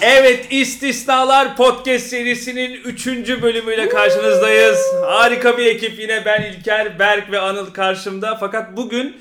Evet İstisnalar Podcast serisinin 3. bölümüyle karşınızdayız. Harika bir ekip yine ben İlker, Berk ve Anıl karşımda. Fakat bugün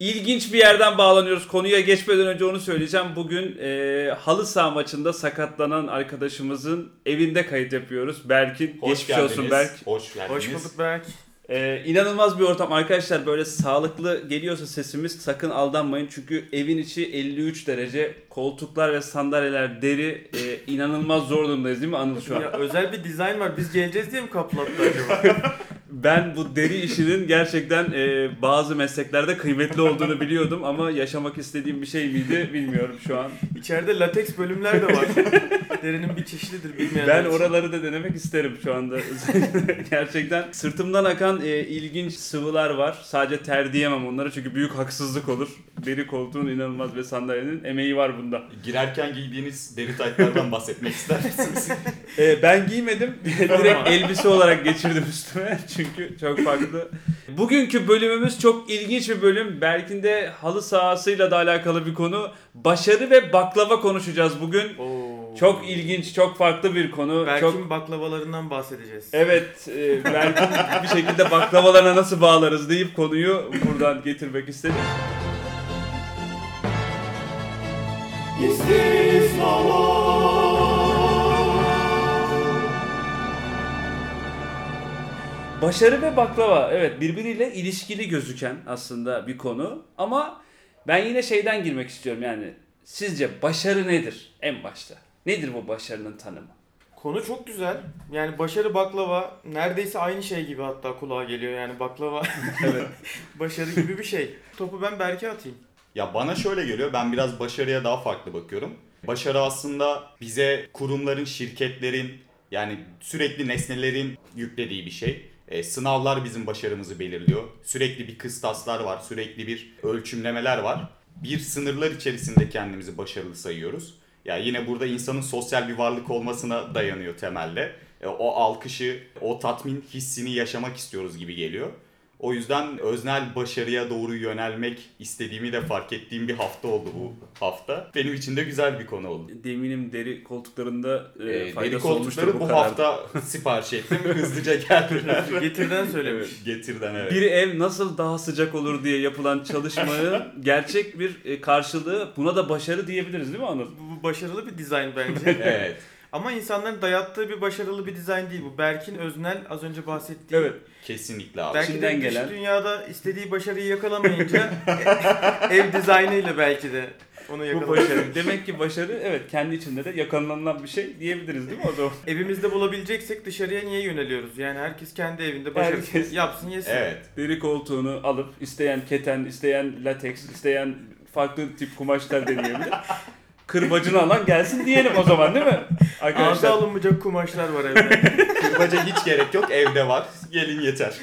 ilginç bir yerden bağlanıyoruz. Konuya geçmeden önce onu söyleyeceğim. Bugün e, halı saha maçında sakatlanan arkadaşımızın evinde kayıt yapıyoruz. Berk'in Hoş geçmiş geldiniz. olsun Berk. Hoş geldiniz. Hoş bulduk Berk. Ee, inanılmaz bir ortam arkadaşlar böyle sağlıklı geliyorsa sesimiz sakın aldanmayın çünkü evin içi 53 derece koltuklar ve sandalyeler deri e, inanılmaz zor durumdayız değil mi Anıl şu an? Ya özel bir dizayn var. Biz geleceğiz diye mi kaplattı acaba? Ben bu deri işinin gerçekten e, bazı mesleklerde kıymetli olduğunu biliyordum ama yaşamak istediğim bir şey miydi bilmiyorum şu an. İçeride lateks bölümler de var. Derinin bir çeşididir bilmeyenler Ben için. oraları da denemek isterim şu anda. Gerçekten sırtımdan akan e, ilginç sıvılar var. Sadece ter diyemem onlara çünkü büyük haksızlık olur. Deri koltuğun inanılmaz ve sandalyenin emeği var bunda. Girerken giydiğiniz deri taytlardan bahsetmek ister misiniz? E, ben giymedim. Direkt elbise olarak geçirdim üstüme. Çünkü çok farklı. Bugünkü bölümümüz çok ilginç bir bölüm. Berk'in de halı sahasıyla da alakalı bir konu. Başarı ve baklava konuşacağız bugün. Oo. Çok ilginç, çok farklı bir konu. Berk'in Çok baklavalarından bahsedeceğiz. Evet, e, Berk'in bir şekilde baklavalarına nasıl bağlarız deyip konuyu buradan getirmek istedim. Başarı ve baklava evet birbiriyle ilişkili gözüken aslında bir konu ama ben yine şeyden girmek istiyorum yani sizce başarı nedir en başta? Nedir bu başarının tanımı? Konu çok güzel. Yani başarı baklava neredeyse aynı şey gibi hatta kulağa geliyor. Yani baklava Evet. başarı gibi bir şey. Topu ben Berk'e atayım. Ya bana şöyle geliyor. Ben biraz başarıya daha farklı bakıyorum. Başarı aslında bize kurumların, şirketlerin yani sürekli nesnelerin yüklediği bir şey. E, sınavlar bizim başarımızı belirliyor. Sürekli bir kıstaslar var, sürekli bir ölçümlemeler var. Bir sınırlar içerisinde kendimizi başarılı sayıyoruz. Ya yine burada insanın sosyal bir varlık olmasına dayanıyor temelde. E, o alkışı, o tatmin hissini yaşamak istiyoruz gibi geliyor. O yüzden öznel başarıya doğru yönelmek istediğimi de fark ettiğim bir hafta oldu bu hafta. Benim için de güzel bir konu oldu. Deminim deri koltuklarında e, deri faydası olmuştur koltukları bu bu kadar. hafta sipariş ettim. Hızlıca geldiler. Getirden söylemiş. Getirden evet. Bir ev nasıl daha sıcak olur diye yapılan çalışmanın gerçek bir e, karşılığı buna da başarı diyebiliriz değil mi Anıl? Bu, bu başarılı bir dizayn bence. Evet. Ama insanların dayattığı bir başarılı bir dizayn değil bu. Berk'in öznel az önce bahsettiği. Evet. Kesinlikle abi. Belki de İçinden dış gelen. dünyada istediği başarıyı yakalamayınca e- ev dizaynıyla belki de onu Bu başarı. Demek ki başarı evet kendi içinde de yakalanılan bir şey diyebiliriz değil mi o zaman? Evimizde bulabileceksek dışarıya niye yöneliyoruz? Yani herkes kendi evinde başarısını Herkes- yapsın yesin. Evet. Deri koltuğunu alıp isteyen keten, isteyen lateks, isteyen farklı tip kumaşlar deneyebilir. Kırbacını alan gelsin diyelim o zaman değil mi? Ağza Arkadaşlar alınmayacak kumaşlar var evde. Kırbaca hiç gerek yok. Evde var. Gelin yeter.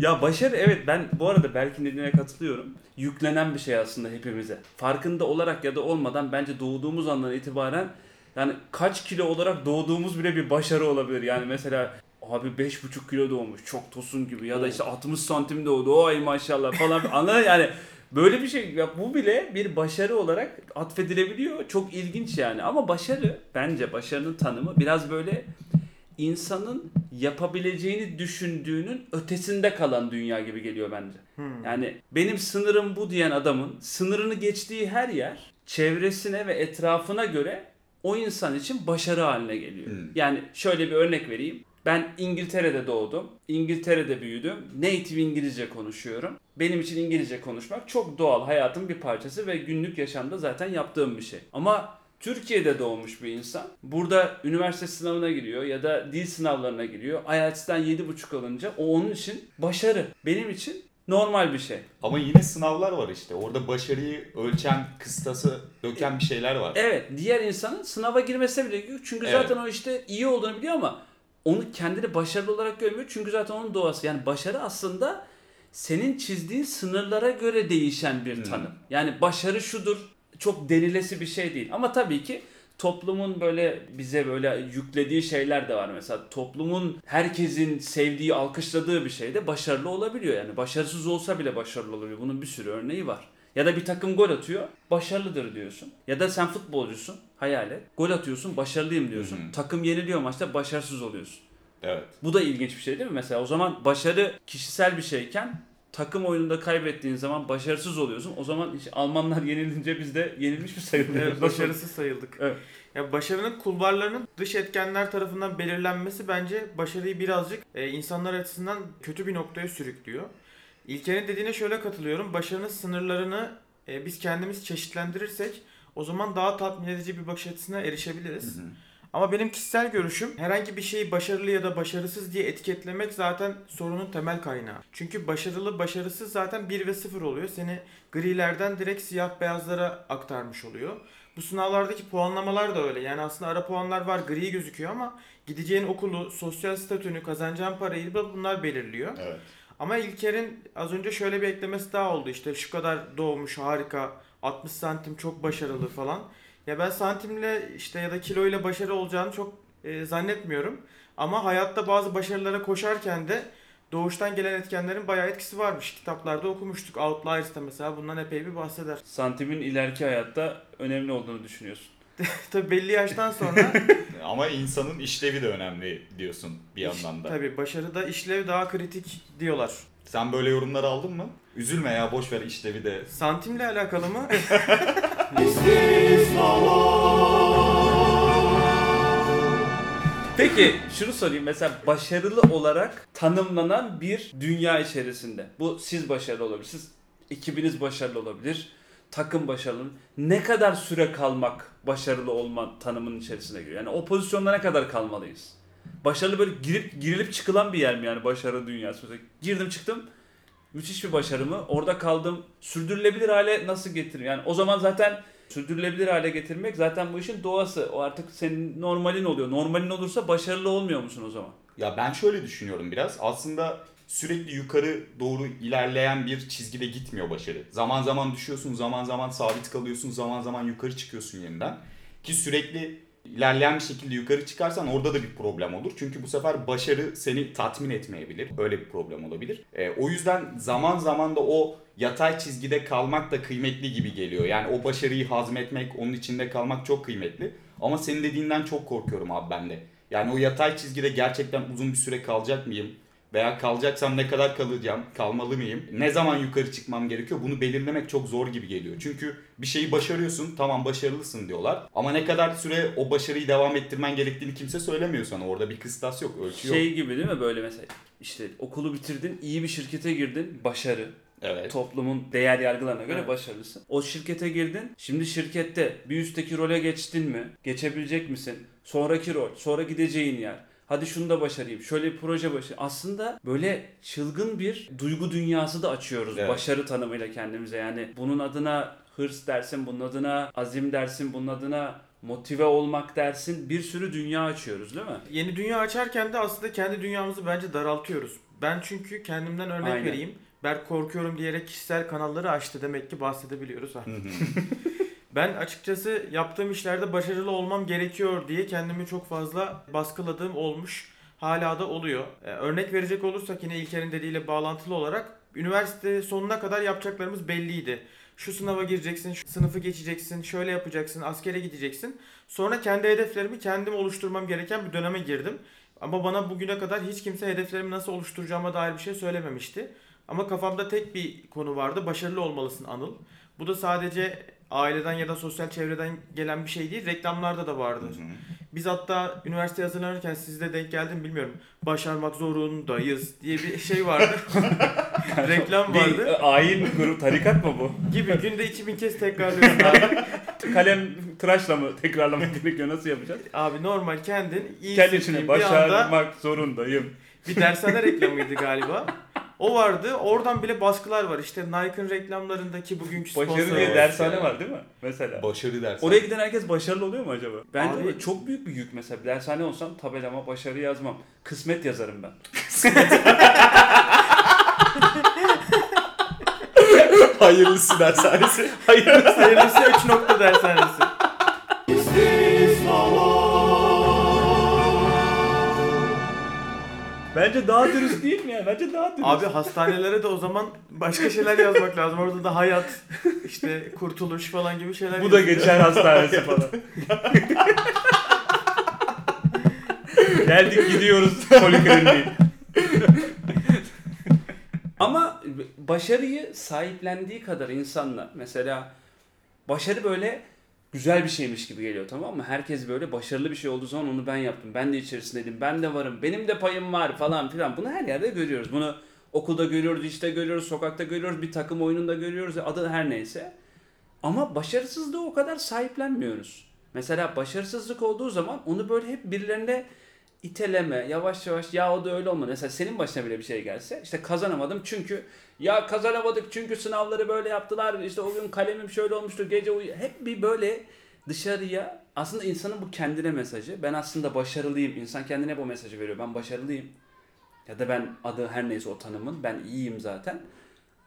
Ya başarı evet ben bu arada Berk'in dediğine katılıyorum. Yüklenen bir şey aslında hepimize. Farkında olarak ya da olmadan bence doğduğumuz andan itibaren yani kaç kilo olarak doğduğumuz bile bir başarı olabilir. Yani mesela abi 5,5 kilo doğmuş çok tosun gibi ya da işte 60 santim doğdu ay maşallah falan anladın yani böyle bir şey ya bu bile bir başarı olarak atfedilebiliyor. Çok ilginç yani ama başarı bence başarının tanımı biraz böyle insanın yapabileceğini düşündüğünün ötesinde kalan dünya gibi geliyor bence. Hmm. Yani benim sınırım bu diyen adamın sınırını geçtiği her yer çevresine ve etrafına göre o insan için başarı haline geliyor. Hmm. Yani şöyle bir örnek vereyim. Ben İngiltere'de doğdum. İngiltere'de büyüdüm. Native İngilizce konuşuyorum. Benim için İngilizce konuşmak çok doğal hayatın bir parçası ve günlük yaşamda zaten yaptığım bir şey. Ama Türkiye'de doğmuş bir insan burada üniversite sınavına giriyor ya da dil sınavlarına giriyor. IELTS'ten 7.5 alınca o onun için başarı. Benim için normal bir şey. Ama yine sınavlar var işte. Orada başarıyı ölçen, kıstası döken bir şeyler var. Evet diğer insanın sınava girmesine bile yok. Çünkü Evet. zaten o işte iyi olduğunu biliyor ama onu kendini başarılı olarak görmüyor. Çünkü zaten onun doğası. Yani başarı aslında senin çizdiğin sınırlara göre değişen bir Hmm. tanım. Yani başarı şudur çok denilesi bir şey değil. Ama tabii ki toplumun böyle bize böyle yüklediği şeyler de var. Mesela toplumun herkesin sevdiği, alkışladığı bir şey de başarılı olabiliyor. Yani başarısız olsa bile başarılı olabiliyor. Bunun bir sürü örneği var. Ya da bir takım gol atıyor, başarılıdır diyorsun. Ya da sen futbolcusun, hayal et. Gol atıyorsun, başarılıyım diyorsun. Hı hı. Takım yeniliyor maçta, başarısız oluyorsun. Evet. Bu da ilginç bir şey değil mi? Mesela o zaman başarı kişisel bir şeyken takım oyununda kaybettiğin zaman başarısız oluyorsun. O zaman işte Almanlar yenilince biz de yenilmiş mi sayılıyoruz? Evet, başarısız sayıldık. Evet. Ya başarının kulvarlarının dış etkenler tarafından belirlenmesi bence başarıyı birazcık e, insanlar açısından kötü bir noktaya sürüklüyor. İlker'in dediğine şöyle katılıyorum. Başarının sınırlarını e, biz kendimiz çeşitlendirirsek o zaman daha tatmin edici bir bakış açısına erişebiliriz. Hı hı. Ama benim kişisel görüşüm herhangi bir şeyi başarılı ya da başarısız diye etiketlemek zaten sorunun temel kaynağı. Çünkü başarılı başarısız zaten 1 ve 0 oluyor. Seni grilerden direkt siyah beyazlara aktarmış oluyor. Bu sınavlardaki puanlamalar da öyle. Yani aslında ara puanlar var gri gözüküyor ama gideceğin okulu, sosyal statünü, kazanacağın parayı da bunlar belirliyor. Evet. Ama İlker'in az önce şöyle bir eklemesi daha oldu. İşte şu kadar doğmuş harika, 60 santim çok başarılı falan. Ya ben santimle işte ya da kiloyla başarı olacağını çok e, zannetmiyorum. Ama hayatta bazı başarılara koşarken de doğuştan gelen etkenlerin bayağı etkisi varmış. Kitaplarda okumuştuk. Outliers'ta mesela bundan epey bir bahseder. Santimin ileriki hayatta önemli olduğunu düşünüyorsun. Tabii belli yaştan sonra Ama insanın işlevi de önemli diyorsun bir yandan da. tabii başarıda işlev daha kritik diyorlar. Sen böyle yorumları aldın mı? Üzülme ya boş ver işlevi de. Santimle alakalı mı? Peki şunu sorayım mesela başarılı olarak tanımlanan bir dünya içerisinde. Bu siz başarılı olabilir, siz ekibiniz başarılı olabilir, takım başarılı. Ne kadar süre kalmak başarılı olma tanımının içerisine giriyor? Yani o pozisyonda ne kadar kalmalıyız? Başarılı böyle girip girilip çıkılan bir yer mi yani başarı dünyası? Mesela girdim çıktım müthiş bir başarı mı? Orada kaldım sürdürülebilir hale nasıl getiririm? Yani o zaman zaten sürdürülebilir hale getirmek zaten bu işin doğası. O artık senin normalin oluyor. Normalin olursa başarılı olmuyor musun o zaman? Ya ben şöyle düşünüyorum biraz. Aslında sürekli yukarı doğru ilerleyen bir çizgide gitmiyor başarı. Zaman zaman düşüyorsun, zaman zaman sabit kalıyorsun, zaman zaman yukarı çıkıyorsun yeniden. Ki sürekli ilerleyen bir şekilde yukarı çıkarsan orada da bir problem olur. Çünkü bu sefer başarı seni tatmin etmeyebilir. Öyle bir problem olabilir. E, o yüzden zaman zaman da o yatay çizgide kalmak da kıymetli gibi geliyor. Yani o başarıyı hazmetmek, onun içinde kalmak çok kıymetli. Ama senin dediğinden çok korkuyorum abi ben de. Yani o yatay çizgide gerçekten uzun bir süre kalacak mıyım? Veya kalacaksam ne kadar kalacağım? Kalmalı mıyım? Ne zaman yukarı çıkmam gerekiyor? Bunu belirlemek çok zor gibi geliyor. Çünkü bir şeyi başarıyorsun, tamam başarılısın diyorlar. Ama ne kadar süre o başarıyı devam ettirmen gerektiğini kimse söylemiyor sana. Orada bir kıstas yok, ölçü yok. Şey gibi değil mi böyle mesela işte okulu bitirdin, iyi bir şirkete girdin, başarı. Evet. Toplumun değer yargılarına göre Evet. başarılısın. O şirkete girdin. Şimdi şirkette bir üstteki role geçtin mi? Geçebilecek misin? Sonraki rol, sonra gideceğin yer. Hadi şunu da başarayım. Şöyle bir proje başarayım. Aslında böyle çılgın bir duygu dünyası da açıyoruz Evet. başarı tanımıyla kendimize. Yani bunun adına hırs dersin, bunun adına azim dersin, bunun adına motive olmak dersin. Bir sürü dünya açıyoruz değil mi? Yeni dünya açarken de aslında kendi dünyamızı bence daraltıyoruz. Ben çünkü kendimden örnek Aynen. vereyim. Berk korkuyorum diyerek kişisel kanalları açtı. Demek ki bahsedebiliyoruz. Ha. Ben açıkçası yaptığım işlerde başarılı olmam gerekiyor diye kendimi çok fazla baskıladığım olmuş. Hala da oluyor. Ee, örnek verecek olursak yine İlker'in dediğiyle bağlantılı olarak üniversite sonuna kadar yapacaklarımız belliydi. Şu sınava gireceksin, şu sınıfı geçeceksin, şöyle yapacaksın, askere gideceksin. Sonra kendi hedeflerimi kendim oluşturmam gereken bir döneme girdim. Ama bana bugüne kadar hiç kimse hedeflerimi nasıl oluşturacağıma dair bir şey söylememişti. Ama kafamda tek bir konu vardı. Başarılı olmalısın Anıl. Bu da sadece aileden ya da sosyal çevreden gelen bir şey değil. Reklamlarda da vardı. Hı hı. Biz hatta üniversite hazırlanırken sizde denk geldim bilmiyorum. Başarmak zorundayız diye bir şey vardı. Reklam Bir vardı. e, ayin grup tarikat mı bu? Gibi günde 2000 kez tekrarlıyorsun abi. Kalem tıraşla mı tekrarlamak gerekiyor? Nasıl yapacağız? Abi normal kendin iyi Kendisini bir anda başarmak zorundayım. bir dershane reklamıydı galiba. O vardı. Oradan bile baskılar var. İşte Nike'ın reklamlarındaki bugünkü Başarı sponsor. diye dershane var değil mi? Mesela. Başarı dersen. Oraya giden herkes başarılı oluyor mu acaba? Bence Abi- çok büyük bir yük mesela. Bir dershane olsam tabelama başarı yazmam. Kısmet yazarım ben. Hayırlısı dershanesi. Hayır. Hayırlısı 3 nokta dershanesi. Bence daha dürüst değil mi ya? Bence daha dürüst. Abi hastanelere de o zaman başka şeyler yazmak lazım. Orada da hayat, işte kurtuluş falan gibi şeyler Bu da yazıyor. geçer hastanesi falan. Geldik gidiyoruz polikliniğe. Ama başarıyı sahiplendiği kadar insanlar mesela başarı böyle güzel bir şeymiş gibi geliyor tamam mı? Herkes böyle başarılı bir şey olduğu zaman onu ben yaptım. Ben de içerisindeydim. Ben de varım. Benim de payım var falan filan. Bunu her yerde görüyoruz. Bunu okulda görüyoruz, işte görüyoruz, sokakta görüyoruz, bir takım oyununda görüyoruz. Adı her neyse. Ama başarısızlığı o kadar sahiplenmiyoruz. Mesela başarısızlık olduğu zaman onu böyle hep birilerine iteleme, yavaş yavaş ya o da öyle olmadı. Mesela senin başına bile bir şey gelse işte kazanamadım çünkü ya kazanamadık çünkü sınavları böyle yaptılar. işte o gün kalemim şöyle olmuştu gece uyu hep bir böyle dışarıya aslında insanın bu kendine mesajı. Ben aslında başarılıyım. İnsan kendine bu mesajı veriyor. Ben başarılıyım. Ya da ben adı her neyse o tanımın ben iyiyim zaten.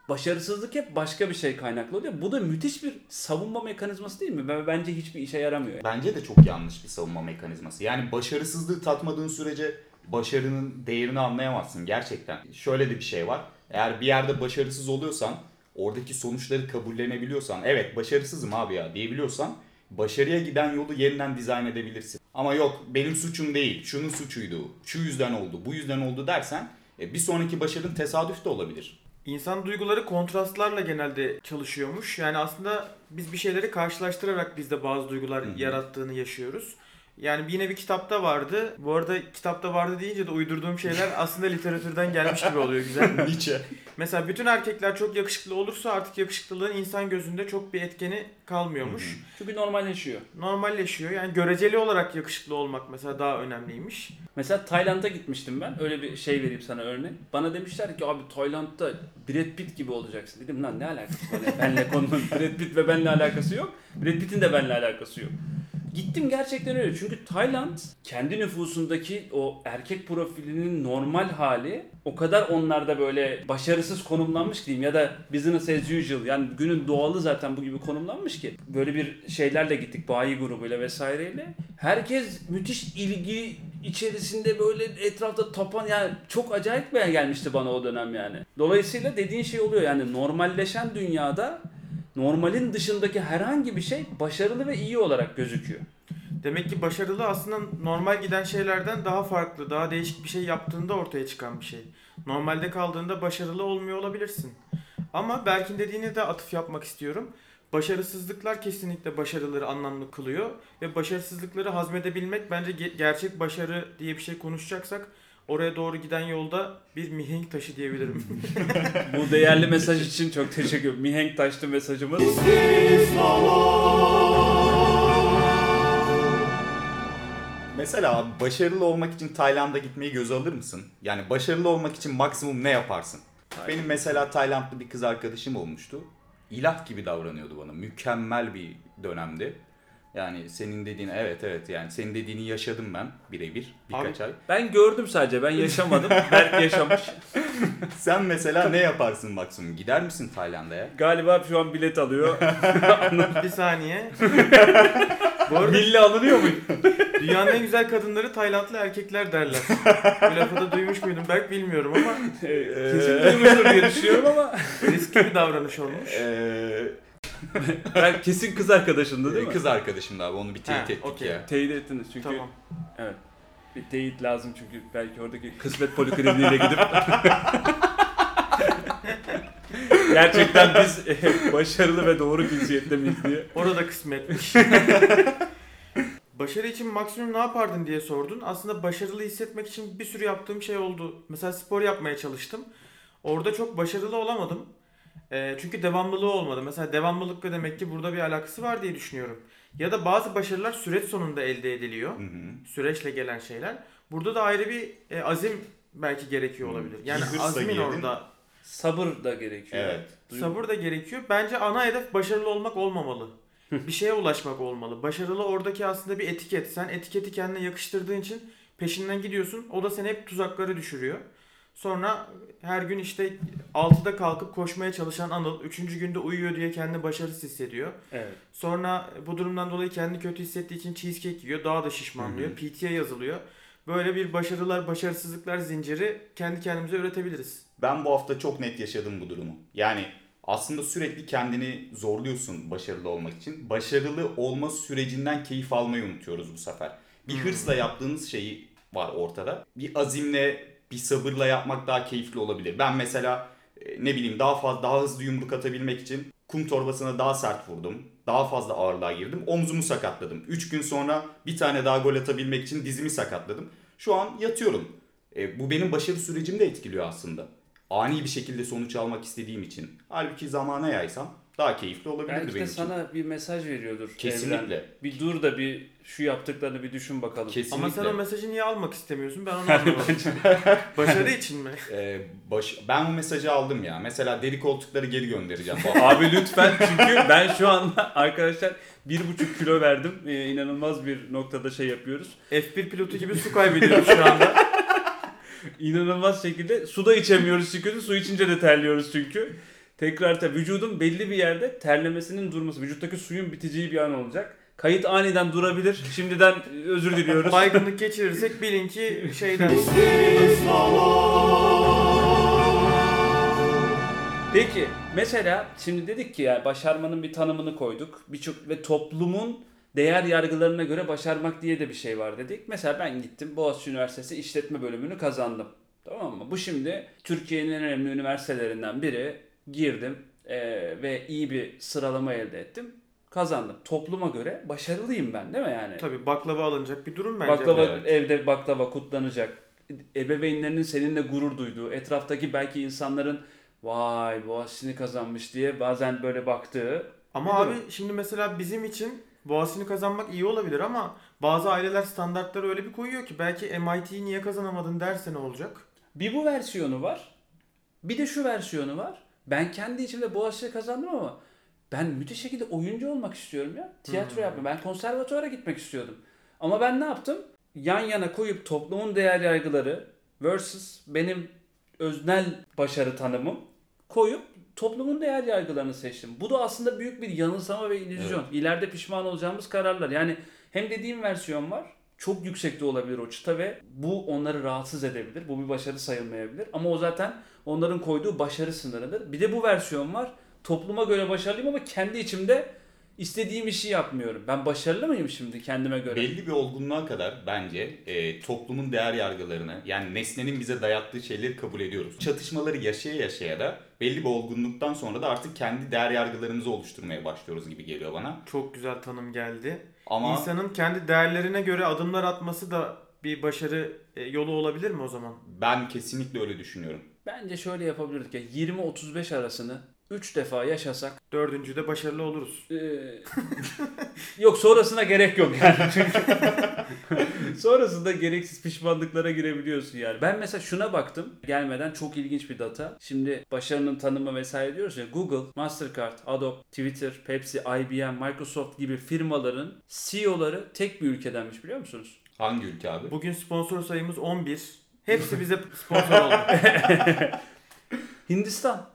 Başarısızlık hep başka bir şey kaynaklı oluyor. Bu da müthiş bir savunma mekanizması değil mi? Bence hiçbir işe yaramıyor. Bence de çok yanlış bir savunma mekanizması. Yani başarısızlığı tatmadığın sürece başarının değerini anlayamazsın gerçekten. Şöyle de bir şey var. Eğer bir yerde başarısız oluyorsan, oradaki sonuçları kabullenebiliyorsan, evet başarısızım abi ya diyebiliyorsan, başarıya giden yolu yeniden dizayn edebilirsin. Ama yok benim suçum değil, şunun suçuydu, şu yüzden oldu, bu yüzden oldu dersen e, bir sonraki başarın tesadüf de olabilir. İnsan duyguları kontrastlarla genelde çalışıyormuş. Yani aslında biz bir şeyleri karşılaştırarak bizde bazı duygular Hı hı. yarattığını yaşıyoruz. Yani yine bir kitapta vardı. Bu arada kitapta vardı deyince de uydurduğum şeyler aslında literatürden gelmiş gibi oluyor güzel. Nietzsche. Mesela bütün erkekler çok yakışıklı olursa artık yakışıklılığın insan gözünde çok bir etkeni kalmıyormuş. Çünkü normalleşiyor. Normalleşiyor. Yani göreceli olarak yakışıklı olmak mesela daha önemliymiş. Mesela Tayland'a gitmiştim ben. Öyle bir şey vereyim sana örnek. Bana demişler ki abi Tayland'da Brad Pitt gibi olacaksın. Dedim lan ne alakası var? Benle konunun Brad Pitt ve benle alakası yok. Brad Pitt'in de benle alakası yok. Gittim gerçekten öyle. Çünkü Tayland kendi nüfusundaki o erkek profilinin normal hali o kadar onlarda böyle başarısız konumlanmış diyeyim ya da business as usual yani günün doğalı zaten bu gibi konumlanmış ki böyle bir şeylerle gittik bayi grubuyla vesaireyle. Herkes müthiş ilgi içerisinde böyle etrafta tapan yani çok acayip bir gelmişti bana o dönem yani. Dolayısıyla dediğin şey oluyor yani normalleşen dünyada normalin dışındaki herhangi bir şey başarılı ve iyi olarak gözüküyor. Demek ki başarılı aslında normal giden şeylerden daha farklı, daha değişik bir şey yaptığında ortaya çıkan bir şey. Normalde kaldığında başarılı olmuyor olabilirsin. Ama Berk'in dediğine de atıf yapmak istiyorum. Başarısızlıklar kesinlikle başarıları anlamlı kılıyor ve başarısızlıkları hazmedebilmek bence ge- gerçek başarı diye bir şey konuşacaksak oraya doğru giden yolda bir mihenk taşı diyebilirim. Bu değerli mesaj için çok teşekkür ederim. Mihenk taşlı mesajımız. Mesela abi başarılı olmak için Tayland'a gitmeyi göze alır mısın? Yani başarılı olmak için maksimum ne yaparsın? Benim mesela Taylandlı bir kız arkadaşım olmuştu. İlah gibi davranıyordu bana. Mükemmel bir dönemdi. Yani senin dediğini evet evet yani senin dediğini yaşadım ben birebir birkaç ay. Ben gördüm sadece ben yaşamadım. Berk yaşamış. Sen mesela ne yaparsın maksimum? Gider misin Tayland'a? Galiba şu an bilet alıyor. bir saniye. Bu arada Milli alınıyor mu? dünyanın en güzel kadınları Taylandlı erkekler derler. Bu lafı da duymuş muydum Berk bilmiyorum ama Kesin duymuştur diye düşünüyorum ama. riskli bir davranış olmuş. Ee, Ben kesin kız arkadaşındı değil mi? kız arkadaşım da abi onu bir teyit Ha, ettik okey. ya. Teyit ettiniz çünkü. Tamam. Evet. Bir teyit lazım çünkü belki oradaki kısmet polikliniğine gidip Gerçekten biz e, başarılı ve doğru cinsiyette miyiz diye. Orada kısmetmiş. Başarı için maksimum ne yapardın diye sordun. Aslında başarılı hissetmek için bir sürü yaptığım şey oldu. Mesela spor yapmaya çalıştım. Orada çok başarılı olamadım. Ee, çünkü devamlılığı olmadı. Mesela devamlılıkla demek ki burada bir alakası var diye düşünüyorum. Ya da bazı başarılar süreç sonunda elde ediliyor. Hı hı. Süreçle gelen şeyler. Burada da ayrı bir e, azim belki gerekiyor olabilir. Yani Bir hırsla azmin girdin. orada Sabır da gerekiyor. Evet. Sabır da gerekiyor. Bence ana hedef başarılı olmak olmamalı. bir şeye ulaşmak olmalı. Başarılı oradaki aslında bir etiket. Sen etiketi kendine yakıştırdığın için peşinden gidiyorsun. O da seni hep tuzaklara düşürüyor. Sonra her gün işte 6'da kalkıp koşmaya çalışan Anıl 3. günde uyuyor diye kendini başarısız hissediyor. Evet. Sonra bu durumdan dolayı kendini kötü hissettiği için cheesecake yiyor. Daha da şişmanlıyor. PT'ye yazılıyor. böyle bir başarılar, başarısızlıklar zinciri kendi kendimize üretebiliriz. Ben bu hafta çok net yaşadım bu durumu. Yani aslında sürekli kendini zorluyorsun başarılı olmak için. Başarılı olma sürecinden keyif almayı unutuyoruz bu sefer. Bir Hmm. hırsla yaptığınız şeyi var ortada. Bir azimle, bir sabırla yapmak daha keyifli olabilir. Ben mesela e, ne bileyim daha fazla daha hızlı yumruk atabilmek için kum torbasına daha sert vurdum. Daha fazla ağırlığa girdim. Omzumu sakatladım. 3 gün sonra bir tane daha gol atabilmek için dizimi sakatladım. Şu an yatıyorum. E, bu benim başarı sürecimi de etkiliyor aslında. Ani bir şekilde sonuç almak istediğim için. Halbuki zamana yaysam daha keyifli olabilirdi Belki de benim için. sana bir mesaj veriyordur. Kesinlikle. evren. Bir dur da bir şu yaptıklarını bir düşün bakalım. Kesinlikle. Ama sen o mesajı niye almak istemiyorsun? Ben onu anlamadım. Başarı için mi? E, baş... Ben bu mesajı aldım ya. Mesela deri koltukları geri göndereceğim. Abi lütfen çünkü ben şu anda arkadaşlar bir buçuk kilo verdim. Ee, inanılmaz bir noktada şey yapıyoruz. F1 pilotu gibi su kaybediyoruz şu anda. İnanılmaz şekilde su da içemiyoruz çünkü su içince de terliyoruz çünkü. Tekrar tabii vücudun belli bir yerde terlemesinin durması, vücuttaki suyun biteceği bir an olacak. Kayıt aniden durabilir. Şimdiden özür diliyoruz. Baygınlık geçirirsek bilin ki şeyden. Peki mesela şimdi dedik ki yani başarmanın bir tanımını koyduk. Birçok ve toplumun değer yargılarına göre başarmak diye de bir şey var dedik. Mesela ben gittim Boğaziçi Üniversitesi işletme bölümünü kazandım. Tamam mı? Bu şimdi Türkiye'nin en önemli üniversitelerinden biri. Girdim eee, ve iyi bir sıralama elde ettim. Kazandım. Topluma göre başarılıyım ben değil mi yani? Tabii baklava alınacak bir durum bence. Baklava Evet. evde baklava kutlanacak. Ebeveynlerinin seninle gurur duyduğu, etraftaki belki insanların vay Boğaziçi'ni kazanmış diye bazen böyle baktığı. Ama abi durum. şimdi mesela bizim için Boğaziçi'ni kazanmak iyi olabilir ama bazı aileler standartları öyle bir koyuyor ki belki MIT'yi niye kazanamadın derse ne olacak? Bir bu versiyonu var. Bir de şu versiyonu var. Ben kendi içimde Boğaziçi'ni kazandım ama ben müthiş şekilde oyuncu olmak istiyorum ya. Tiyatro Hmm. yapma. Ben konservatuara gitmek istiyordum. Ama ben ne yaptım? Yan yana koyup toplumun değer yargıları versus benim öznel başarı tanımım koyup toplumun değer yargılarını seçtim. Bu da aslında büyük bir yanılsama ve illüzyon. İleride pişman olacağımız kararlar. Yani hem dediğim versiyon var. Çok yüksekte olabilir o çıta ve bu onları rahatsız edebilir. Bu bir başarı sayılmayabilir. Ama o zaten onların koyduğu başarı sınırıdır. Bir de bu versiyon var. Topluma göre başarılıyım ama kendi içimde istediğim işi yapmıyorum. Ben başarılı mıyım şimdi kendime göre? Belli bir olgunluğa kadar bence e, toplumun değer yargılarını yani nesnenin bize dayattığı şeyleri kabul ediyoruz. Çatışmaları yaşaya yaşaya da belli bir olgunluktan sonra da artık kendi değer yargılarımızı oluşturmaya başlıyoruz gibi geliyor bana. Çok güzel tanım geldi. Ama İnsanın kendi değerlerine göre adımlar atması da bir başarı e, yolu olabilir mi o zaman? ben kesinlikle öyle düşünüyorum. Bence şöyle yapabilirdik ya 20-35 arasını 3 defa yaşasak Dördüncüde başarılı oluruz. Ee, yok sonrasına gerek yok yani çünkü sonrasında gereksiz pişmanlıklara girebiliyorsun yani. Ben mesela şuna baktım gelmeden çok ilginç bir data. Şimdi başarının tanımı vesaire diyoruz ya Google, Mastercard, Adobe, Twitter, Pepsi, IBM, Microsoft gibi firmaların CEO'ları tek bir ülkedenmiş biliyor musunuz? Hangi ülke abi? Bugün sponsor sayımız 11. Hepsi bize sponsor oldu. Hindistan.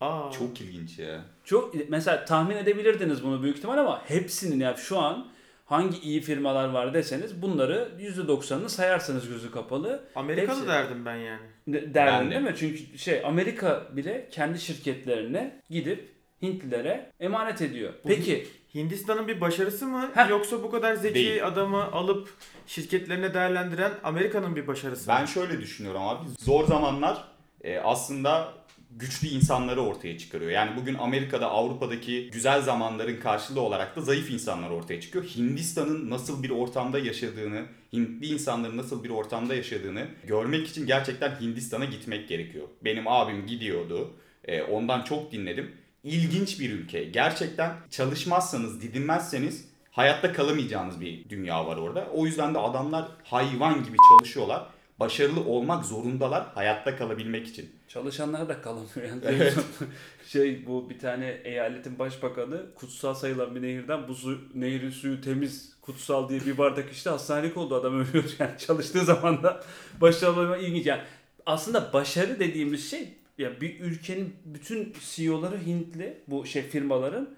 Aa. Çok ilginç ya. Çok mesela tahmin edebilirdiniz bunu büyük ihtimal ama hepsinin ya şu an hangi iyi firmalar var deseniz bunları %90'ını sayarsınız gözü kapalı. Amerikalı Hepsi. derdim ben yani. Derdin de. değil mi? Çünkü şey Amerika bile kendi şirketlerine gidip Hintlilere emanet ediyor. Bu Peki Hindistan'ın bir başarısı mı Heh. yoksa bu kadar zeki Değil. adamı alıp şirketlerine değerlendiren Amerika'nın bir başarısı Ben mı? şöyle düşünüyorum abi. Zor zamanlar e, aslında güçlü insanları ortaya çıkarıyor. Yani bugün Amerika'da, Avrupa'daki güzel zamanların karşılığı olarak da zayıf insanlar ortaya çıkıyor. Hindistan'ın nasıl bir ortamda yaşadığını, Hintli insanların nasıl bir ortamda yaşadığını görmek için gerçekten Hindistan'a gitmek gerekiyor. Benim abim gidiyordu. E, ondan çok dinledim. İlginç bir ülke. Gerçekten çalışmazsanız, didinmezseniz hayatta kalamayacağınız bir dünya var orada. O yüzden de adamlar hayvan gibi çalışıyorlar. Başarılı olmak zorundalar hayatta kalabilmek için. çalışanlar da kalamıyor. Yani. Evet. şey bu bir tane eyaletin başbakanı kutsal sayılan bir nehirden bu su, nehrin suyu temiz kutsal diye bir bardak işte hastanelik oldu adam ölüyor yani çalıştığı zaman da başarılı olmak ilginç yani aslında başarı dediğimiz şey ya bir ülkenin bütün CEO'ları Hintli bu şey firmaların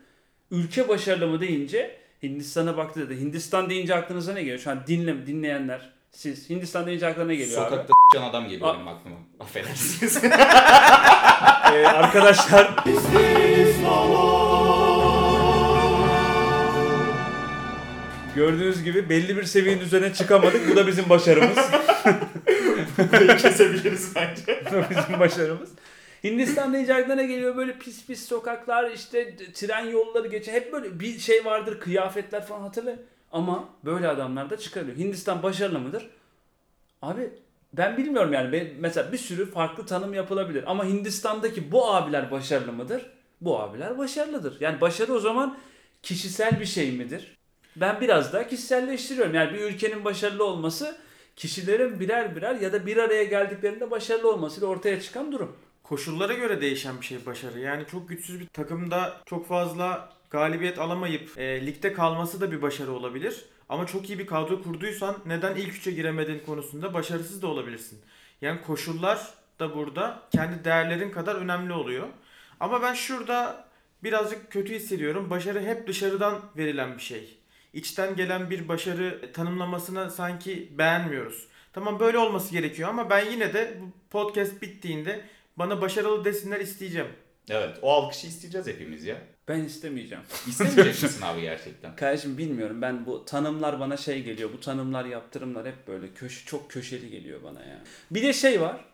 ülke başarılı mı deyince Hindistan'a baktığında Hindistan deyince aklınıza ne geliyor? Şu an dinle, dinleyenler Siz Hindistan deyince aklına ne geliyor Sokakta s**can adam geliyor Aa. benim aklıma. Affedersiniz. abi? Ee, arkadaşlar Gördüğünüz gibi belli bir seviyenin üzerine çıkamadık. Bu da bizim başarımız. Burayı kesebiliriz bence. Bu bizim başarımız. Hindistan deyince aklına ne geliyor? Böyle pis pis sokaklar, işte tren yolları geçiyor. Hep böyle bir şey vardır, kıyafetler falan hatırla. Ama böyle adamlar da çıkarıyor. Hindistan başarılı mıdır? Abi ben bilmiyorum yani. Ben, mesela bir sürü farklı tanım yapılabilir. Ama Hindistan'daki bu abiler başarılı mıdır? Bu abiler başarılıdır. Yani başarı o zaman kişisel bir şey midir? Ben biraz daha kişiselleştiriyorum. Yani bir ülkenin başarılı olması kişilerin birer birer ya da bir araya geldiklerinde başarılı olmasıyla ortaya çıkan durum. Koşullara göre değişen bir şey başarı. Yani çok güçsüz bir takımda çok fazla galibiyet alamayıp e, ligde kalması da bir başarı olabilir. Ama çok iyi bir kadro kurduysan neden ilk üçe giremediğin konusunda başarısız da olabilirsin. Yani koşullar da burada kendi değerlerin kadar önemli oluyor. Ama ben şurada birazcık kötü hissediyorum. Başarı hep dışarıdan verilen bir şey. İçten gelen bir başarı tanımlamasına sanki beğenmiyoruz. Tamam böyle olması gerekiyor ama ben yine de bu podcast bittiğinde bana başarılı desinler isteyeceğim. Evet o alkışı isteyeceğiz hepimiz ya. Ben istemeyeceğim. İstemeyecek misin abi gerçekten? Kardeşim bilmiyorum ben bu tanımlar bana şey geliyor. Bu tanımlar yaptırımlar hep böyle köşe, çok köşeli geliyor bana ya. Bir de şey var.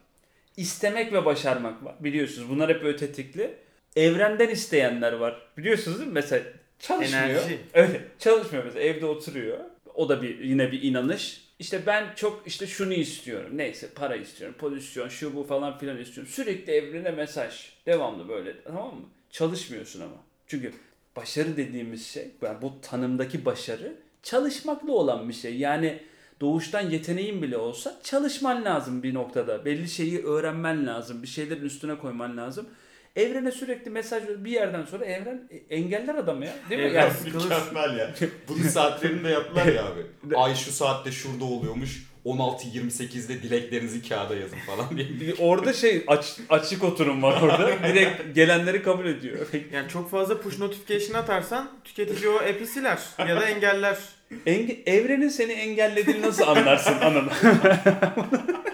İstemek ve başarmak var. Biliyorsunuz bunlar hep böyle tetikli. Evrenden isteyenler var. Biliyorsunuz değil mi? Mesela çalışmıyor. Enerji. Öyle. Çalışmıyor mesela evde oturuyor. O da bir yine bir inanış. İşte ben çok işte şunu istiyorum. Neyse para istiyorum. Pozisyon şu bu falan filan istiyorum. Sürekli evrene mesaj. Devamlı böyle tamam mı? Çalışmıyorsun ama. Çünkü başarı dediğimiz şey yani bu tanımdaki başarı çalışmakla olan bir şey. Yani doğuştan yeteneğin bile olsa çalışman lazım bir noktada. Belli şeyi öğrenmen lazım. Bir şeylerin üstüne koyman lazım. Evrene sürekli mesaj bir yerden sonra evren engeller adamı ya. Değil mi? Evren Yani. Mükemmel ya. Bunun saatlerini de yaptılar ya abi. Ay şu saatte şurada oluyormuş. 16.28'de dileklerinizi kağıda yazın falan diye. Bir Orada şey aç, açık oturum var orada. Direkt gelenleri kabul ediyor. Yani çok fazla push notification atarsan tüketici o app'i siler ya da engeller. Enge- evrenin seni engellediğini nasıl anlarsın anam?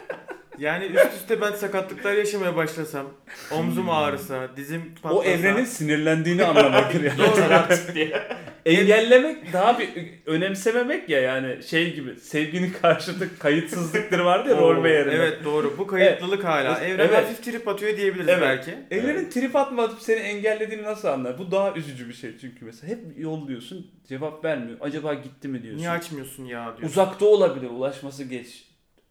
Yani üst üste ben sakatlıklar yaşamaya başlasam, omzum ağrısa, dizim patlasa. o evrenin sinirlendiğini anlamaktır yani. Artık diye. Engellemek daha bir önemsememek ya yani şey gibi sevginin karşılığı kayıtsızlıktır vardı ya rol yerine. Evet doğru. Bu kayıtlılık hala. Evet. Evren Evet. hafif trip atıyor diyebiliriz Evet. belki. Evrenin trip atma atıp seni engellediğini nasıl anlar? Bu daha üzücü bir şey çünkü mesela hep yolluyorsun cevap vermiyor. Acaba gitti mi diyorsun. Niye açmıyorsun ya diyorsun. Uzakta olabilir ulaşması geç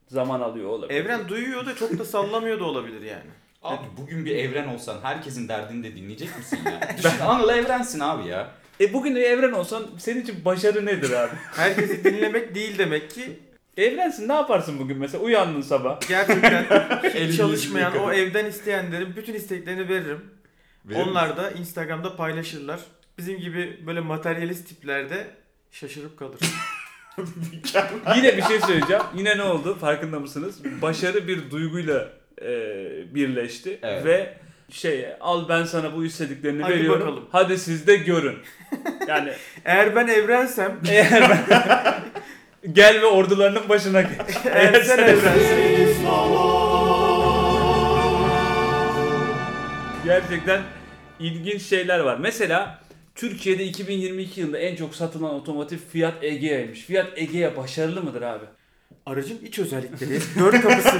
zaman alıyor olabilir. Evren duyuyor da çok da sallamıyor da olabilir yani. Abi bugün bir evren olsan herkesin derdini de dinleyecek misin ya? Düşün Anıl evrensin abi ya. E bugün evren olsan senin için başarı nedir abi? Herkesi dinlemek değil demek ki Evrensin ne yaparsın bugün mesela uyandın sabah. gerçekten Elini hiç çalışmayan yüzünü o evden isteyenlerin bütün isteklerini veririm. Verir Onlar da Instagram'da paylaşırlar. Bizim gibi böyle materyalist tiplerde şaşırıp kalır. Yine bir şey söyleyeceğim. Yine ne oldu farkında mısınız? Başarı bir duyguyla e, birleşti Evet. ve şey al ben sana bu istediklerini Hadi veriyorum. bakalım. Hadi siz de görün. Yani Eğer ben evrensem, eğer ben gel ve ordularının başına geç. eğer sen evrensen Gerçekten ilginç şeyler var. Mesela Türkiye'de 2022 yılında en çok satılan otomotiv Fiat Egea'ymış. Fiat Egea başarılı mıdır abi? aracın iç özellikleri, dört kapısı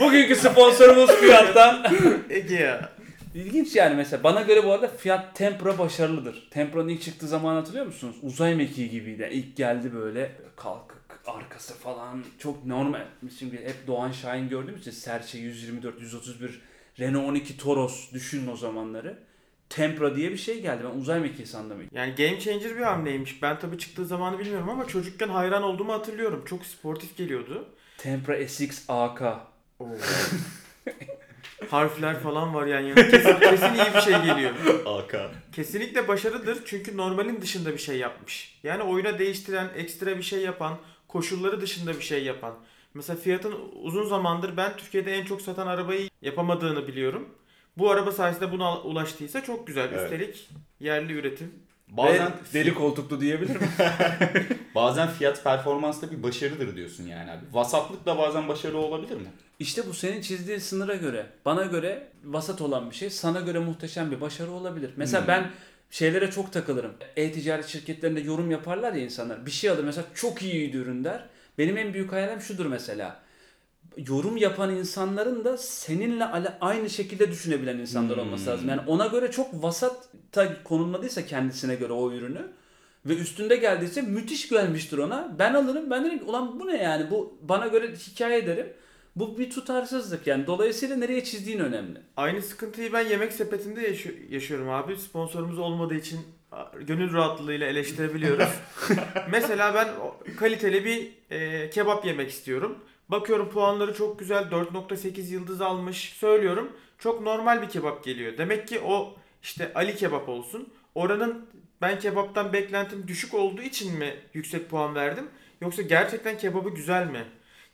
Bugünkü sponsorumuz Fiat'tan. Egea. İlginç yani mesela. Bana göre bu arada Fiat Tempra başarılıdır. Tempra'nın ilk çıktığı zamanı hatırlıyor musunuz? Uzay mekiği gibiydi. Yani ilk geldi böyle kalkık arkası falan çok normal. Şimdi hep Doğan Şahin gördüğümüz için Serçe 124, 131, Renault 12 Toros düşünün o zamanları. Tempra diye bir şey geldi. Ben uzay mekiği sandım. Yani game changer bir hamleymiş. Ben tabii çıktığı zamanı bilmiyorum ama çocukken hayran olduğumu hatırlıyorum. Çok sportif geliyordu. Tempra SX AK. Harfler falan var yani. yani kesin, kesin iyi bir şey geliyor. AK. Kesinlikle başarıdır çünkü normalin dışında bir şey yapmış. Yani oyuna değiştiren, ekstra bir şey yapan, koşulları dışında bir şey yapan. Mesela Fiat'ın uzun zamandır ben Türkiye'de en çok satan arabayı yapamadığını biliyorum. Bu araba sayesinde buna ulaştıysa çok güzel. Evet. Üstelik yerli üretim. Bazen Ve deri koltuklu diyebilir miyim? bazen fiyat performans da bir başarıdır diyorsun yani abi. Vasatlık da bazen başarı olabilir mi? İşte bu senin çizdiğin sınıra göre, bana göre vasat olan bir şey, sana göre muhteşem bir başarı olabilir. Mesela Hmm. ben şeylere çok takılırım. E-ticaret şirketlerinde yorum yaparlar ya insanlar. Bir şey alır mesela çok iyiydi ürün der. Benim en büyük hayalim şudur mesela. Yorum yapan insanların da seninle aynı şekilde düşünebilen insanlar Hmm. olması lazım. Yani ona göre çok vasatta konumladıysa kendisine göre o ürünü ve üstünde geldiyse müthiş gelmiştir ona. Ben alırım ben derim ki ulan bu ne yani bu bana göre hikaye derim. Bu bir tutarsızlık yani. Dolayısıyla nereye çizdiğin önemli. Aynı sıkıntıyı ben yemek sepetinde yaşı- yaşıyorum abi. Sponsorumuz olmadığı için gönül rahatlığıyla eleştirebiliyoruz. Mesela ben kaliteli bir e, kebap yemek istiyorum. Bakıyorum puanları çok güzel 4.8 yıldız almış. Söylüyorum çok normal bir kebap geliyor. Demek ki o işte Ali kebap olsun. Oranın ben kebaptan beklentim düşük olduğu için mi yüksek puan verdim? Yoksa gerçekten kebabı güzel mi?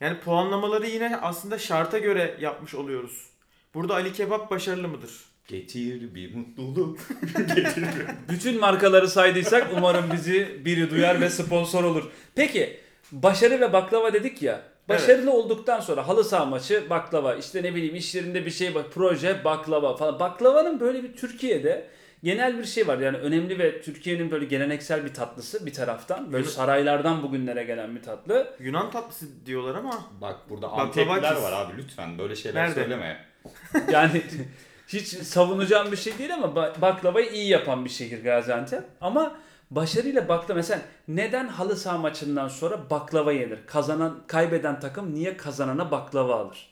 Yani puanlamaları yine aslında şarta göre yapmış oluyoruz. Burada Ali Kebap başarılı mıdır? Getir bir mutluluk. Getir. Bütün markaları saydıysak umarım bizi biri duyar ve sponsor olur. Peki başarı ve baklava dedik ya. Başarılı olduktan sonra halı saha maçı baklava işte ne bileyim iş yerinde bir şey bak proje baklava falan. Baklavanın böyle bir Türkiye'de genel bir şey var. Yani önemli ve Türkiye'nin böyle geleneksel bir tatlısı bir taraftan. Böyle Evet. saraylardan bugünlere gelen bir tatlı. Yunan tatlısı diyorlar ama Bak burada Antepliler var abi lütfen böyle şeyler Nerede? söyleme. Yani hiç savunacağım bir şey değil ama ba- baklavayı iyi yapan bir şehir Gaziantep. Ama başarıyla baklava mesela neden halı saha maçından sonra baklava yenir? Kazanan kaybeden takım niye kazanana baklava alır?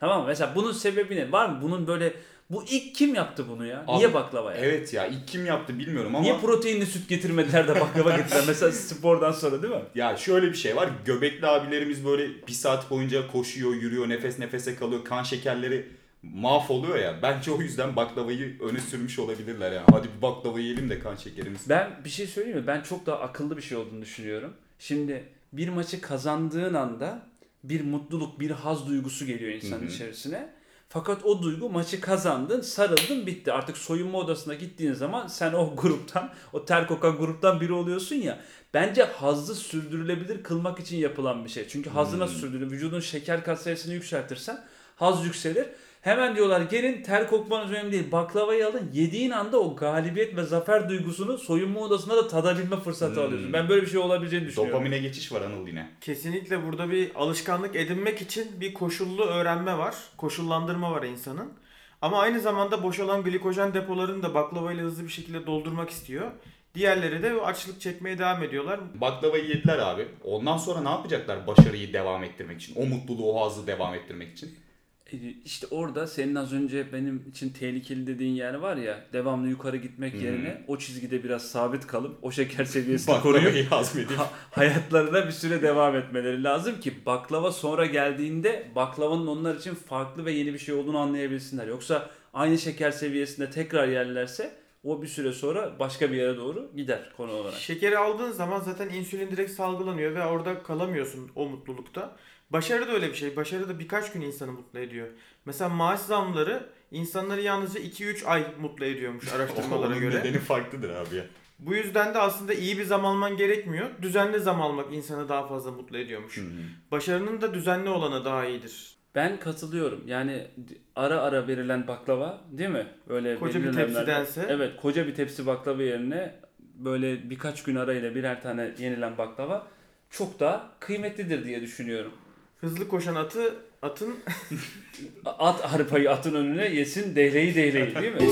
Tamam mı? Mesela bunun sebebi ne? Var mı? Bunun böyle bu ilk kim yaptı bunu ya? Abi, niye baklava ya? Evet ya ilk kim yaptı bilmiyorum ama Niye proteinli süt getirmediler de baklava getirdiler? Mesela spordan sonra değil mi? ya şöyle bir şey var. Göbekli abilerimiz böyle bir saat boyunca koşuyor, yürüyor, nefes nefese kalıyor. Kan şekerleri mahvoluyor ya. Bence o yüzden baklavayı öne sürmüş olabilirler yani. Hadi bir baklava yiyelim de kan şekerimiz. Ben bir şey söyleyeyim mi? Ben çok daha akıllı bir şey olduğunu düşünüyorum. Şimdi bir maçı kazandığın anda bir mutluluk, bir haz duygusu geliyor insanın Hı hı. içerisine. Fakat o duygu maçı kazandın, sarıldın, bitti. Artık soyunma odasına gittiğin zaman sen o gruptan, o ter kokan gruptan biri oluyorsun ya. Bence hazzı sürdürülebilir kılmak için yapılan bir şey. Çünkü hazzı nasıl Hmm. sürdürülür? Vücudun şeker kat sayısını yükseltirsen haz yükselir. Hemen diyorlar gelin ter kokmanız önemli değil. Baklavayı alın. Yediğin anda o galibiyet ve zafer duygusunu soyunma odasında da tadabilme fırsatı Hmm. alıyorsun. Ben böyle bir şey olabileceğini düşünüyorum. Dopamine geçiş var Anıl yine. kesinlikle burada bir alışkanlık edinmek için bir koşullu öğrenme var. Koşullandırma var insanın. Ama aynı zamanda boşalan glikojen depolarını da baklavayla hızlı bir şekilde doldurmak istiyor. Diğerleri de açlık çekmeye devam ediyorlar. Baklavayı yediler abi. Ondan sonra ne yapacaklar başarıyı devam ettirmek için? O mutluluğu, o hazzı devam ettirmek için. E, İşte orada senin az önce benim için tehlikeli dediğin yer var ya devamlı yukarı gitmek Hı. yerine o çizgide biraz sabit kalıp o şeker seviyesini koruyup ha- hayatlarına bir süre devam etmeleri lazım ki baklava sonra geldiğinde baklavanın onlar için farklı ve yeni bir şey olduğunu anlayabilsinler. Yoksa aynı şeker seviyesinde tekrar yerlerse o bir süre sonra başka bir yere doğru gider konu olarak. Şekeri aldığın zaman zaten insülin direkt salgılanıyor ve orada kalamıyorsun o mutlulukta. Başarı da öyle bir şey. Başarı da birkaç gün insanı mutlu ediyor. Mesela maaş zamları insanları yalnızca 2-3 ay mutlu ediyormuş araştırmalara Onun göre. nedeni farklıdır abi ya. Bu yüzden de aslında iyi bir zam alman gerekmiyor. Düzenli zam almak insanı daha fazla mutlu ediyormuş. Hı hı. Başarının da düzenli olanı daha iyidir. Ben katılıyorum. Yani ara ara verilen baklava değil mi? Böyle Koca bir dönemlerde- tepsidense. Evet koca bir tepsi baklava yerine böyle birkaç gün arayla birer tane yenilen baklava çok daha kıymetlidir diye düşünüyorum. Hızlı koşan atı atın At arpayı atın önüne yesin dehleyi dehleyi değil mi?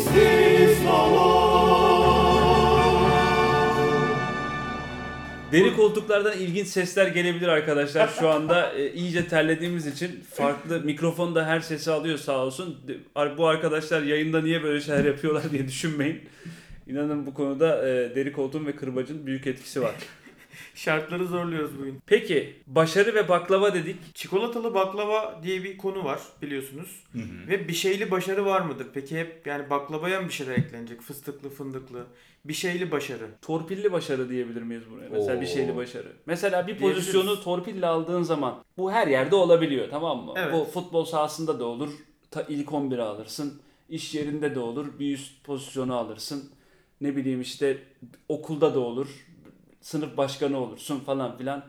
Deri koltuklardan ilginç sesler gelebilir arkadaşlar. Şu anda e, iyice terlediğimiz için farklı mikrofon da her sesi alıyor sağ olsun. Bu arkadaşlar yayında niye böyle şeyler yapıyorlar diye düşünmeyin. İnanın bu konuda e, deri koltuğun ve kırbacın büyük etkisi var. Şartları zorluyoruz bugün. Peki başarı ve baklava dedik. Çikolatalı baklava diye bir konu var biliyorsunuz. Hı hı. Ve bir şeyli başarı var mıdır? Peki hep yani baklavaya mı bir şeyler eklenecek? Fıstıklı, fındıklı. Bir şeyli başarı. Torpilli başarı diyebilir miyiz buraya? Mesela bir Oo. şeyli başarı. Mesela bir pozisyonu torpille aldığın zaman bu her yerde olabiliyor tamam mı? Evet. Bu futbol sahasında da olur. Ta ilk 11'i alırsın. İş yerinde de olur. Bir üst pozisyonu alırsın. Ne bileyim işte okulda da olur. Sınıf başkanı olursun falan filan.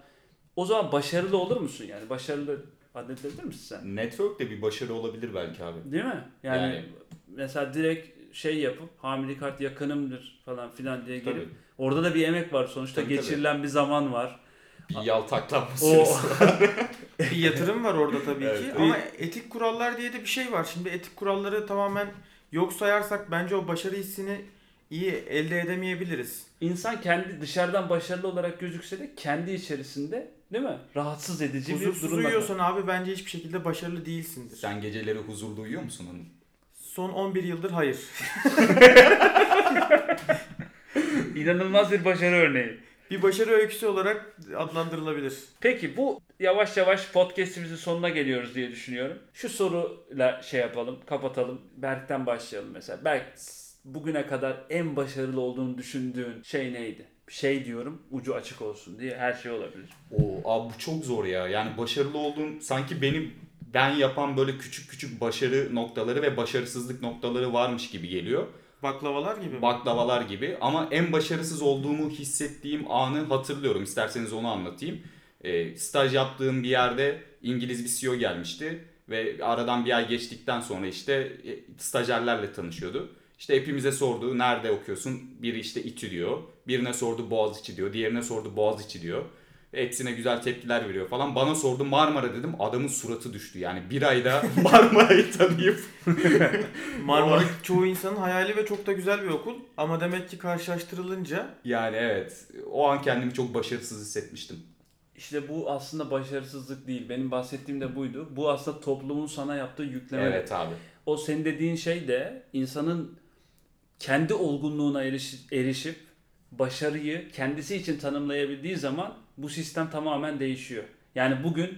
O zaman başarılı olur musun yani? Başarılı addedebilir misin sen? Network de bir başarı olabilir belki abi. Değil mi? Yani, Yani- mesela direkt şey yapıp hamile kart yakınımdır falan filan diye gelip Tabii. orada da bir emek var sonuçta Tabii, tabii. geçirilen bir zaman var. Bir yaltaklanma O süresi. Bir yatırım var orada tabii Evet. ki ama etik kurallar diye de bir şey var. Şimdi etik kuralları tamamen yok sayarsak bence o başarı hissini iyi elde edemeyebiliriz. insan kendi dışarıdan başarılı olarak gözükse de kendi içerisinde değil mi? Rahatsız edici bir Huzursuz durum var. uyuyorsan abi bence hiçbir şekilde başarılı değilsindir. Sen geceleri huzur duyuyor musun onun? Son 11 yıldır hayır. İnanılmaz bir başarı örneği. Bir başarı öyküsü olarak adlandırılabilir. Peki bu yavaş yavaş podcast'imizin sonuna geliyoruz diye düşünüyorum. Şu soruyla şey yapalım, kapatalım. Berk'ten başlayalım mesela. Berk bugüne kadar en başarılı olduğunu düşündüğün şey neydi? Şey diyorum ucu açık olsun diye her şey olabilir. Oo, abi bu çok zor ya. Yani başarılı olduğum sanki benim ben yapan böyle küçük küçük başarı noktaları ve başarısızlık noktaları varmış gibi geliyor. Baklavalar gibi mi? Baklavalar gibi ama en başarısız olduğumu hissettiğim anı hatırlıyorum. İsterseniz onu anlatayım. E, staj yaptığım bir yerde İngiliz bir CEO gelmişti ve aradan bir ay geçtikten sonra işte e, stajyerlerle tanışıyordu. İşte hepimize sordu nerede okuyorsun? Biri işte İTÜ diyor. Birine sordu Boğaziçi diyor. Diğerine sordu Boğaziçi diyor. Ve Hepsine güzel tepkiler veriyor falan. Bana sordu Marmara dedim. Adamın suratı düştü. Yani bir ayda Marmara'yı tanıyıp Marmara çoğu insanın hayali ve çok da güzel bir okul. Ama demek ki karşılaştırılınca yani evet o an kendimi çok başarısız hissetmiştim. İşte bu aslında başarısızlık değil. Benim bahsettiğim de buydu. Bu aslında toplumun sana yaptığı yükleme. Evet abi. O senin dediğin şey de insanın kendi olgunluğuna eriş- erişip başarıyı kendisi için tanımlayabildiği zaman bu sistem tamamen değişiyor. Yani bugün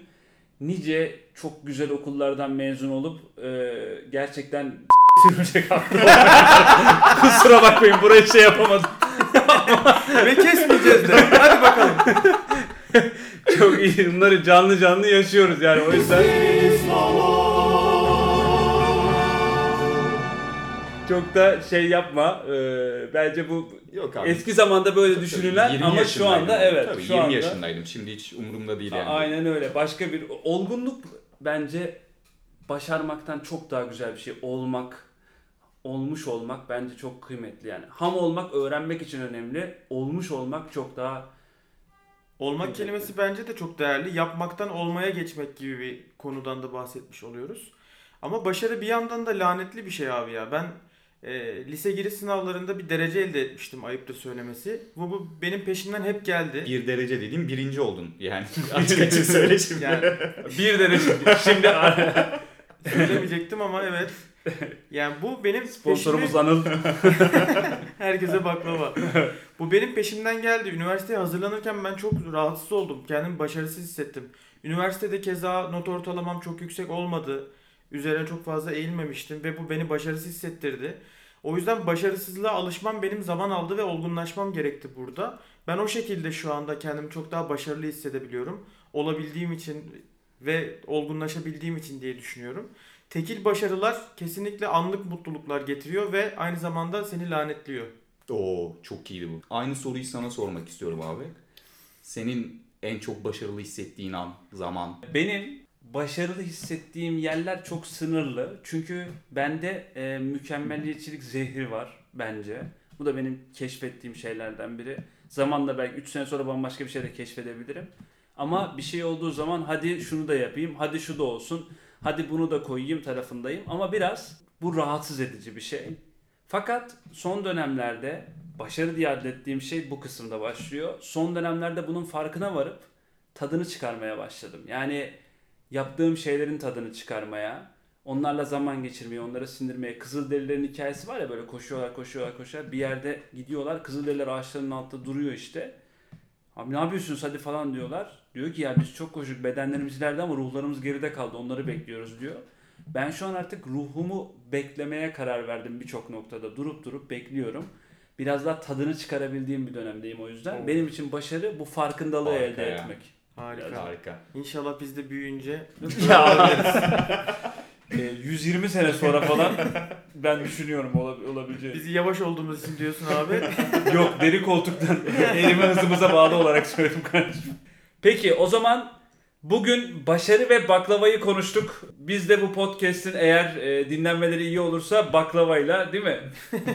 nice çok güzel okullardan mezun olup e, gerçekten sürülecek. Kusura bakmayın burayı şey yapamadım. ve kesmeyeceğiz de. Hadi bakalım. Çok iyi. Bunları canlı canlı yaşıyoruz yani o yüzden. Çok da şey yapma. Ee, bence bu Yok abi. eski zamanda böyle Tabii, düşünülen 20 ama şu anda evet. Tabii, şu 20 anda, yaşındaydım. Şimdi hiç umurumda değil yani. Aynen öyle. Başka bir olgunluk bence başarmaktan çok daha güzel bir şey. Olmak, olmuş olmak bence çok kıymetli yani. Ham olmak öğrenmek için önemli. Olmuş olmak çok daha Olmak kelimesi bence de çok değerli. Yapmaktan olmaya geçmek gibi bir konudan da bahsetmiş oluyoruz. Ama başarı bir yandan da lanetli bir şey abi ya. Ben e, lise giriş sınavlarında bir derece elde etmiştim ayıptır söylemesi. Bu, bu benim peşimden hep geldi. Bir derece dediğim birinci oldun yani. açık açık söyle şimdi. Yani bir derece. Şimdi söylemeyecektim ama evet. Yani bu benim sponsorumuz peşimi- Anıl. Herkese baklava. Bu benim peşimden geldi. Üniversiteye hazırlanırken ben çok rahatsız oldum. Kendimi başarısız hissettim. Üniversitede keza not ortalamam çok yüksek olmadı. Üzerine çok fazla eğilmemiştim ve bu beni başarısız hissettirdi. O yüzden başarısızlığa alışmam benim zaman aldı ve olgunlaşmam gerekti burada. Ben o şekilde şu anda kendimi çok daha başarılı hissedebiliyorum. Olabildiğim için ve olgunlaşabildiğim için diye düşünüyorum. Tekil başarılar kesinlikle anlık mutluluklar getiriyor ve aynı zamanda seni lanetliyor. Oo çok iyiydi bu. Aynı soruyu sana sormak istiyorum abi. Senin en çok başarılı hissettiğin an, zaman. Benim başarılı hissettiğim yerler çok sınırlı. Çünkü bende e, mükemmeliyetçilik zehri var bence. Bu da benim keşfettiğim şeylerden biri. Zamanla belki 3 sene sonra bambaşka bir şey de keşfedebilirim. Ama bir şey olduğu zaman hadi şunu da yapayım, hadi şu da olsun, hadi bunu da koyayım tarafındayım. Ama biraz bu rahatsız edici bir şey. Fakat son dönemlerde başarı diye adlettiğim şey bu kısımda başlıyor. Son dönemlerde bunun farkına varıp tadını çıkarmaya başladım. Yani yaptığım şeylerin tadını çıkarmaya, onlarla zaman geçirmeye, onları sindirmeye. Kızılderililerin hikayesi var ya böyle koşuyorlar, koşuyorlar, koşuyorlar. Bir yerde gidiyorlar. Kızılderililer ağaçların altında duruyor işte. Abi ne yapıyorsunuz hadi falan diyorlar. Diyor ki ya biz çok koştuk bedenlerimiz ileride ama ruhlarımız geride kaldı. Onları bekliyoruz diyor. Ben şu an artık ruhumu beklemeye karar verdim birçok noktada. Durup durup bekliyorum. Biraz daha tadını çıkarabildiğim bir dönemdeyim o yüzden. Benim için başarı bu farkındalığı Harika elde ya. etmek. Harika. Harika. İnşallah biz de büyüyünce Ya e, 120 sene sonra falan ben düşünüyorum ola- olabileceğini. Bizi yavaş olduğumuz için diyorsun abi. Yok deri koltuktan erime hızımıza bağlı olarak söyledim kardeşim. Peki o zaman bugün başarı ve baklavayı konuştuk. Biz de bu podcast'in eğer e, dinlenmeleri iyi olursa baklavayla değil mi?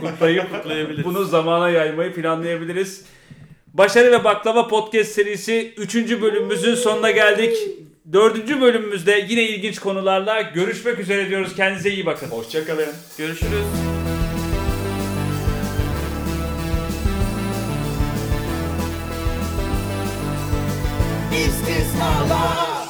Kutlayıp Kutlayabiliriz. bunu zamana yaymayı planlayabiliriz. Başarı ve Baklava Podcast serisi 3. bölümümüzün sonuna geldik. 4. bölümümüzde yine ilginç konularla görüşmek üzere diyoruz. Kendinize iyi bakın. Hoşçakalın. Görüşürüz. İstisnalar